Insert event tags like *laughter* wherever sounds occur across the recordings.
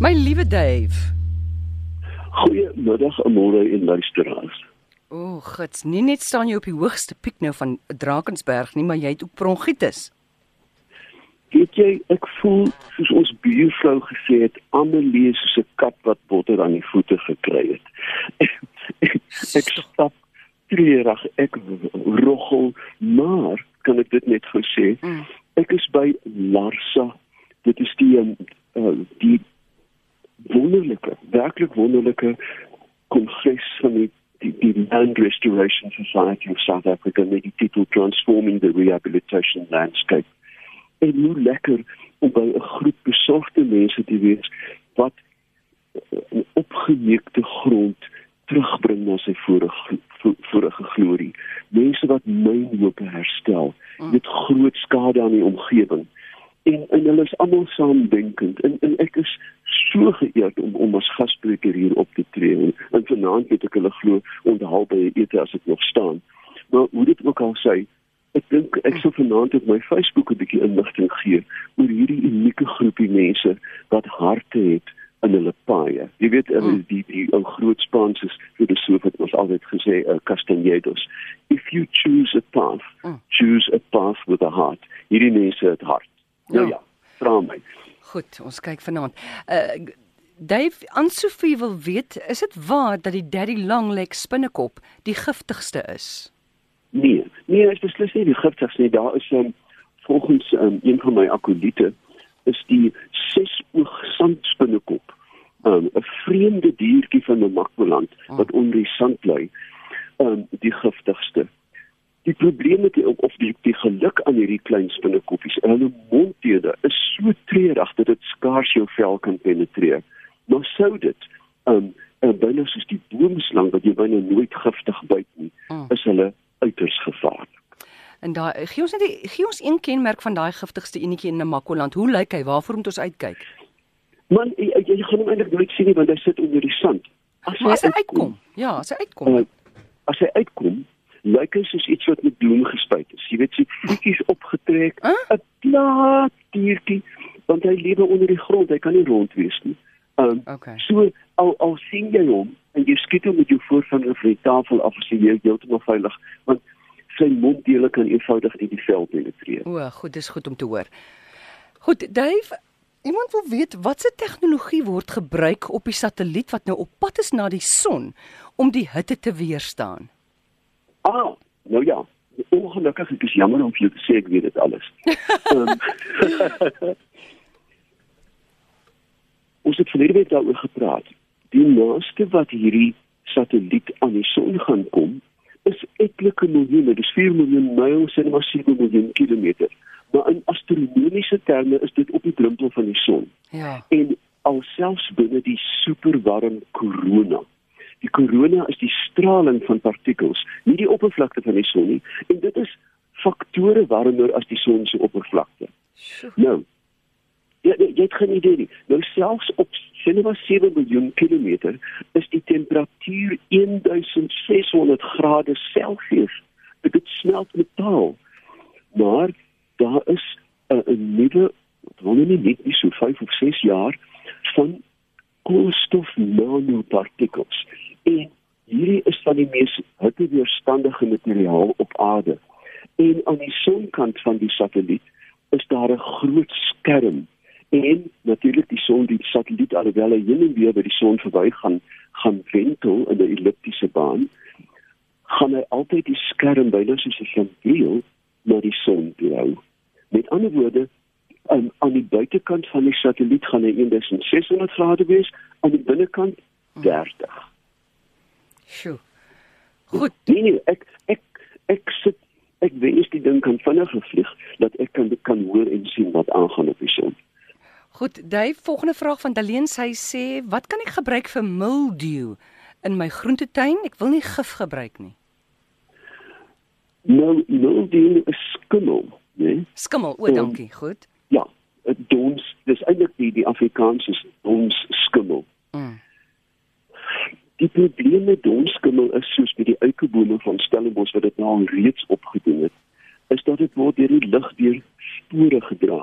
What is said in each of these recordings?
My liewe Dave. Goeiemiddag môre en luisteraars. O, oh, gits, nie net staan jy op die hoogste piek nou van Drakensberg nie, maar jy het ook bronchitis. Weet jy, ek voel soos ons buurvrou gesê het, Amelie soos 'n kat wat botter aan die voete gekry het. ek, *laughs* ek stap treurig, ek roggel, maar kan ek dit net gou sê? Mm. Ek is by Larsa. Dit is die uh, die wonderlike, werklik wonderlike kongres van die die, die Land Restoration Society of South Africa met die titel Transforming the Rehabilitation Landscape. En hoe lekker om by 'n groep besorgde mense te wees wat 'n opgeneekte grond terugbring na sy vorige vorige glorie. Mense wat mynhope herstel met groot skade aan die omgewing. En en hulle is almal saamdenkend en en ek is so geëerd om om as gasspreker hier op te tree. En, en vanaand het ek hulle glo onderhou by ete as ek nog staan. Maar hoe dit ook al sê, ek dink ek sou vanaand op my Facebook 'n bietjie inligting gee oor hierdie unieke groepie mense wat harte het in hulle paaie. Jy weet mm. die die ou groot Spaanse filosoof het ons altyd gesê uh, Castañedos, if you choose a path, mm. choose a path with a heart. Hierdie mense het hart. Nou ja, ja vra my. Goed, ons kyk vanaand. Uh Dave, Ansofie wil weet, is dit waar dat die Daddy Longleg spinnekop die giftigste is? Nee, nee, is beslis nie die giftigste nie. Daar is um, volgens um, een van my akolite is die sesoog sandspinnekop. Um, 'n vreemde diertjie van Namakwaland oh. wat onder die sand lê, um, die giftigste. Die probleem met die of die die geluk aan hierdie klein spinnekoppies, hulle mondtede is so treurig dat dit skaars jou vel kan penetreer. Maar sou dit um en binne soos die boomslang wat jy binne nooit giftig byt nie, mm. is hulle uiters gevaarlik. En daai gee ons net die gee ons een kenmerk van daai giftigste enetjie in Namakoland. Hoe lyk hy? Waarvoor moet ons uitkyk? Man, jy, jy gaan hom eintlik nooit sien nie want hy sit onder die sand. As hy, as hy uitkom, uitkom, ja, as hy uitkom. Uh, as hy uitkom, lyk hy soos iets wat met bloem gespuit is. Jy weet, sy voetjies opgetrek, 'n huh? plat diertjie, want hy lewe onder die grond, hy kan nie rond wees nie. Um, okay. So al al sien jy hom en jy skiet hom met jou voorvinger van die tafel af as jy heeltemal veilig, want sy monddele kan eenvoudig in die vel penetreer. O, goed, dis goed om te hoor. Goed, Dave, iemand wil weet watse tegnologie word gebruik op die satelliet wat nou op pad is na die son om die hitte te weerstaan? Ah, nou ja. Ongelukkig ek is jammer om vir jou te sê ek weet dit alles. um, *laughs* *laughs* ons het verlede week daaroor gepraat. Die naaste wat hierdie satelliet aan die son gaan kom, is etlike miljoene, dis 4 miljoen myl en maar 7 miljoen kilometer. Maar in astronomiese terme is dit op die drempel van die son. Ja. En alselfs binne die superwarm korona korona is die straling van partikels, nie die oppervlakte van die son nie, en dit is faktore warmer as die son se oppervlakte. Nou, jy, jy het geen idee nie. Nou selfs op sinema 7 miljoen kilometer is die temperatuur 1600 grade Celsius. Dit smelt metaal. Maar daar is 'n nuwe, wat nie net nie so 5 of 6 jaar van koolstof nanopartikels En hierdie is van die mees hitteweerstandige materiaal op aarde. En aan die sonkant van die satelliet is daar 'n groot skerm en natuurlik die son die satelliet alhoewel hy heen en weer by die son verbygaan gaan wentel in 'n elliptiese baan gaan hy altyd die skerm byna soos 'n ventiel na die son blou. Met ander woorde aan aan die buitekant van die satelliet gaan hy 1600 grade wees, aan die binnekant 30. Sjoe. Goed. Nee, nee, ek ek ek sit ek wens die ding kan vinnig vlieg dat ek kan kan hoor en sien wat aangaan op die son. Goed, Dave, volgende vraag van Daleen sy sê, wat kan ek gebruik vir mildew in my groentetein? Ek wil nie gif gebruik nie. Nou, mildew is skimmel, né? Nee? Skimmel, o, dankie. Um, Goed. Ja, dons, dis eintlik die die Afrikaanse dons skimmel. Mm. Die probleem met donskimmel is soos by die eikebome van Stellenbosch wat dit nou reeds opgedoen het, is dat dit word deur die lug deur spore gedra.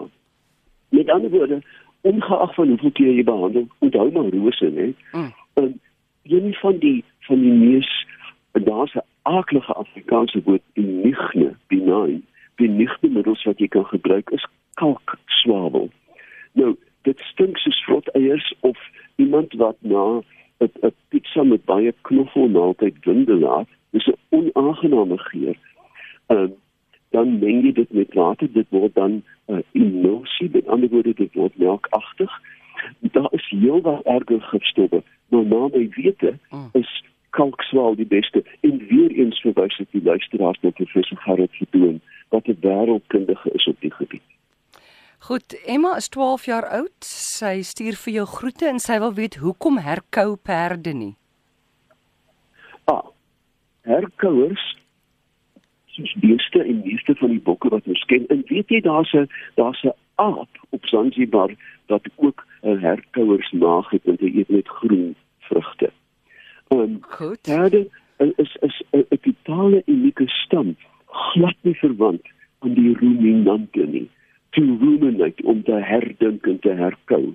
Met ander woorde, ongeag van hoeveel keer jy behandel, onthou maar rose, né? Mm. En een van die van die mees daar's 'n aardige Afrikaanse woord benigne, benign, benigne middels wat jy kan gebruik is kalkswabel. Nou, dit stink soos vrot eiers of iemand wat na 'n pizza met baie knoffel maaltyd windelaat, dis 'n onaangename geur. Ehm um, dan meng jy dit met water, dit word dan 'n uh, emulsie, met ander woorde dit word melkagtig. Daar is heel wat erge gifstowwe. Nou na my wete mm. is kalkswaal die beste en weer eens verwys ek die luisteraars na professor Gerard Verdoen wat 'n wêreldkundige is op die gebied. Goed, Emma is 12 jaar oud. Sy stuur vir jou groete en sy wil weet hoekom herkou perde nie. Ah. Herkouers soos beeste en meeste van die bokke wat ons ken. En weet jy daar's 'n daar's 'n aap op Zanzibar wat ook 'n herkouers naag het en hy eet net groen vrugte. Um, Goed. Perde is is 'n totale unieke stam, glad nie verwant aan die ruminante nie. To ruminate om te herdink en te herkou.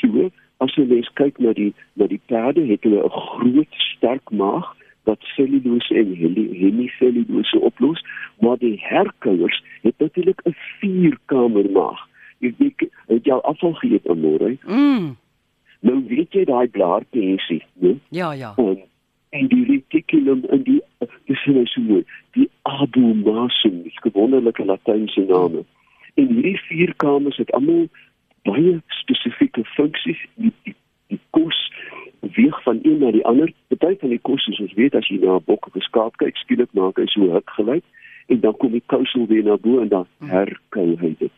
So, as jy lees kyk na die na die perde het hulle 'n groot sterk maag wat cellulose en hemicellulose oplos, maar die herkouers het natuurlik 'n vierkamer maag. Jy weet, het al afval geëet aan môre? Mm. Nou weet jy daai blaarpensie, né? Ja, ja. En, en die reticulum en die dis nou so mooi, die abomasum, dis gewonderlike latynse name. En hierdie vier kamers het almal baie spesifieke funksies. Die, die, die kos weeg van een na die ander. Party van die kos is ons weet as jy na 'n bok of 'n skaap kyk, skielik maak hy so huk gelyk en dan kom die kousel weer na bo en dan hmm. herkou hy dit.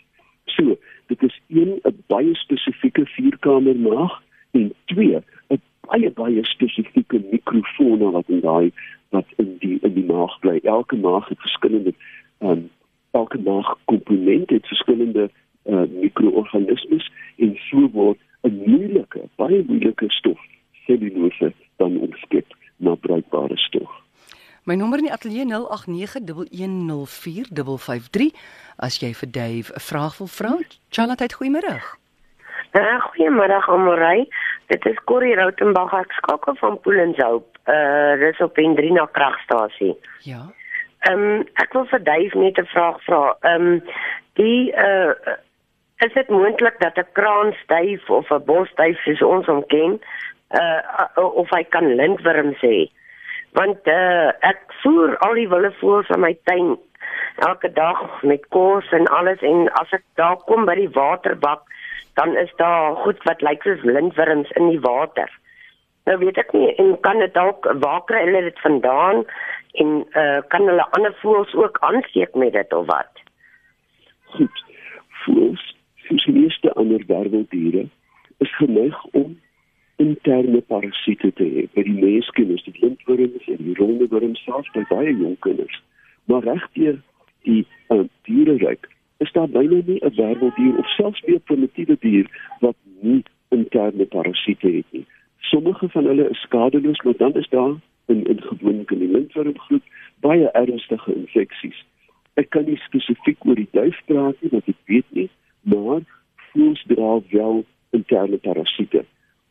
So, dit is een 'n baie spesifieke vierkamer maag en twee 'n baie baie spesifieke mikrofone wat in daai wat in die in die maag bly. Elke maag het verskillende ehm um, komponente het verskillende uh, mikroorganismes en so word 'n moeilike, baie moeilike stof cellulose dan omskep na bruikbare stof. My nommer in die ateljee 0891104553 as jy vir Dave 'n vraag wil vra. Charlotte, goeiemôre. Uh, goeiemôre Amorey. Dit is Corrie Rautenbach. Ek skakel van Poolenshoop. Uh dis op Indrina kragstasie. Ja. Ehm um, ek wil vir Dave net 'n vraag vra. Ehm um, die uh is dit moontlik dat 'n kraanstyf of 'n bosstyf soos ons hom ken, uh, of hy kan lintworms hê. Want uh, ek voer al die wille voels in my tuin elke dag met kos en alles en as ek daar kom by die waterbak dan is daar goed wat lyk soos lintworms in die water. Nou weet ek nie en kan dit dalk waar kry hulle dit vandaan en uh, kan hulle ander voels ook aansteek met dit of wat? Goed. Voels, soos die meeste ander werveldiere, is geneig om interne parasiete te hê. By die menskinders, die lintworms en die ronde worms selfs by baie jong kinders. Maar regdeur die uh, diereryk is daar byna nie 'n werveldier of selfs 'n primitiewe dier wat nie interne parasiete het nie. Sommige van hulle is skadeloos, maar dan is daar in in gewoonlik in die lintwormgroep baie ernstige infeksies. Ek kan nie spesifiek oor die duif praat nie, want ek weet nie, maar voels dra wel interne parasiete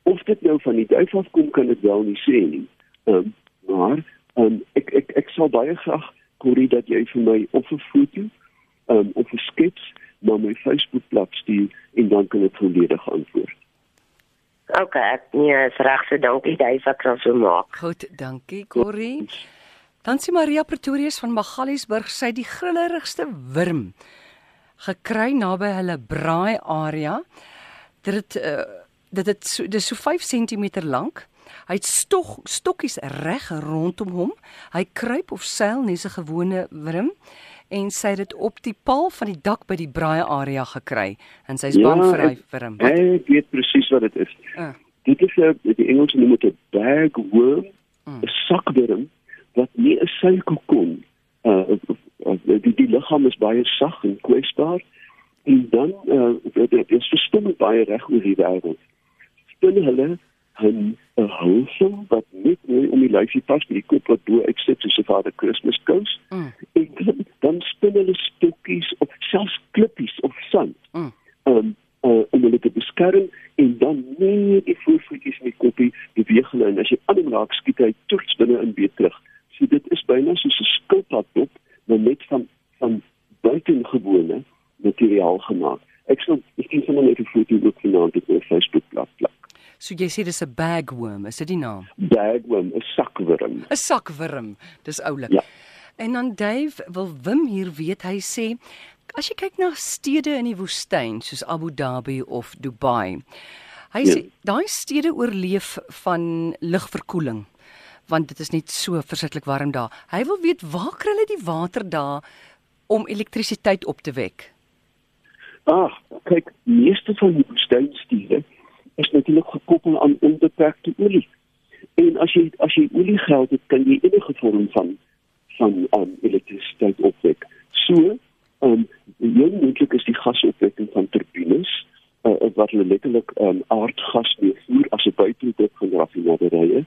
of dit nou van die duif af kom kan ek wel nie sê nie. Um, maar um, ek ek ek sal baie graag Corrie dat jy vir my of 'n foto um, of 'n skets na my Facebook bladsy stuur en dan kan ek volledig antwoord. OK, ek nee, is reg so dankie duif ek sal so maak. Goed, dankie Corrie. Dan sien Maria Pretorius van Magaliesburg sy die grillerigste wurm gekry naby hulle braai area. Dit het uh, dit het so dis so 5 cm lank. Hy het stok stokkies reg rondom hom. Hy kruip of seil net 'n gewone wurm en sy het dit op die paal van die dak by die braai area gekry en sy's ja, bang vir hy wurm. Ek weet presies wat dit is. Uh. Dit is 'n die Engelse noem dit 'n bagworm, 'n uh. sakwurm wat nie 'n suikerkon uh die die liggaam is baie sag en kwesbaar en dan uh dit is verstom baie reg oor die wêreld spin hulle 'n 'n hulsel wat net om die lyfie pas met die kop wat bo uitsit soos 'n vader Kersfees kous. En *laughs* dan, spin hulle stokkies of selfs klippies of sand. Mm. Um, uh, om hulle te beskerm en dan nie die voorvoetjies met koppie beweeg hulle en as jy aan hom raak skiet hy toets binne in weer terug. So dit is byna soos 'n skilpaddop, maar net van van buitengewone materiaal gemaak. Ek sal ek sien sommer net 'n foto ook vanaand op my Facebook bladsy. So jy sê dis 'n bagworm, is dit die naam? Bagworm, 'n sakwurm. 'n Sakwurm. Dis oulik. Ja. En dan Dave wil Wim hier weet, hy sê as jy kyk na stede in die woestyn soos Abu Dhabi of Dubai. Hy sê ja. daai stede oorleef van lugverkoeling want dit is net so verskriklik warm daar. Hy wil weet waar kry hulle die water daar om elektrisiteit op te wek? Ag, kyk, meeste van die woestynstede is natuurlik gekoppel aan onbeperkte olie. En as jy as jy olie geld het, kan jy enige vorm van van um, elektrisiteit opwek. So, ehm um, heel moontlik is die gasopwekking van turbines uh, wat hulle letterlik um, aardgas voer as 'n byproduk van raffinaderye.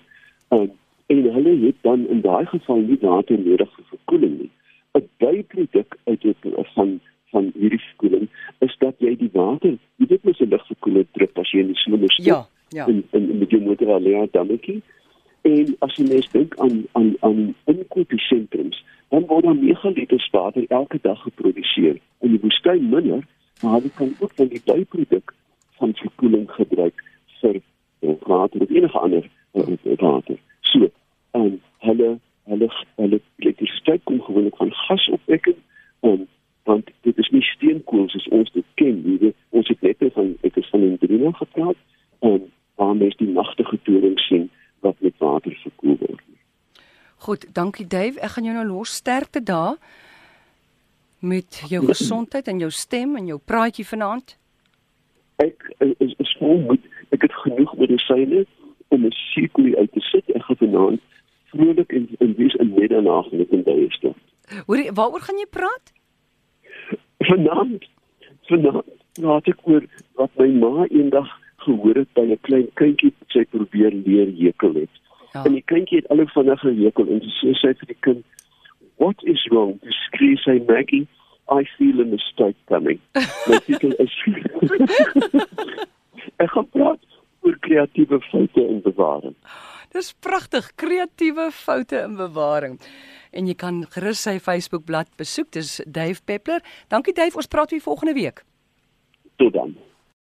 Um, en hulle het dan in daai geval nie water nodig vir verkoeling nie. 'n Byproduk uit dit van van hierdie verkoeling is dat jy die water, jy weet mos 'n lugverkoeler druk as jy in die somer stop. Ja, ja. In in met jou motor alleen dammetjie. En as jy mens dink aan aan aan inkopiesentrums, dan word daar 9 liter water elke dag geproduseer. In die woestyn minder, maar jy kan ook van die byproduk van verkoeling gebruik vir water of enige ander uh, water. So, en hulle hulle hulle elektrisiteit kom gewoonlik van gasopwekking en want dit is nie steenkool soos ons dit ken nie. Ons het net van ek het van Indrina gepraat en waar mens die nagtige toring sien wat met water verkoel word. Goed, dankie Dave. Ek gaan jou nou los sterkte daar met jou gesondheid en jou stem en jou praatjie vanaand. Ek is is vol moed. Ek het genoeg medisyne om 'n sirkel uit te sit en gaan vanaand vrolik en en wees in middernag met 'n baie stil. Hoor, waaroor gaan jy praat? Vanaand vanaand praat ek oor wat my ma eendag gehoor het by 'n klein kindjie wat sy probeer leer hekel het. Ja. En die kindjie het alle vinnig gehekel en so sê sy vir die kind, "What is wrong?" Dis skree sy Maggie, "I feel a mistake coming." *laughs* My titel is *laughs* Ek gaan praat oor kreatiewe foute in bewaring. Dis pragtig, kreatiewe foute in bewaring. En jy kan gerus sy Facebookblad besoek. Dis Dave Peppler. Dankie Dave, ons praat weer volgende week. Tot dan.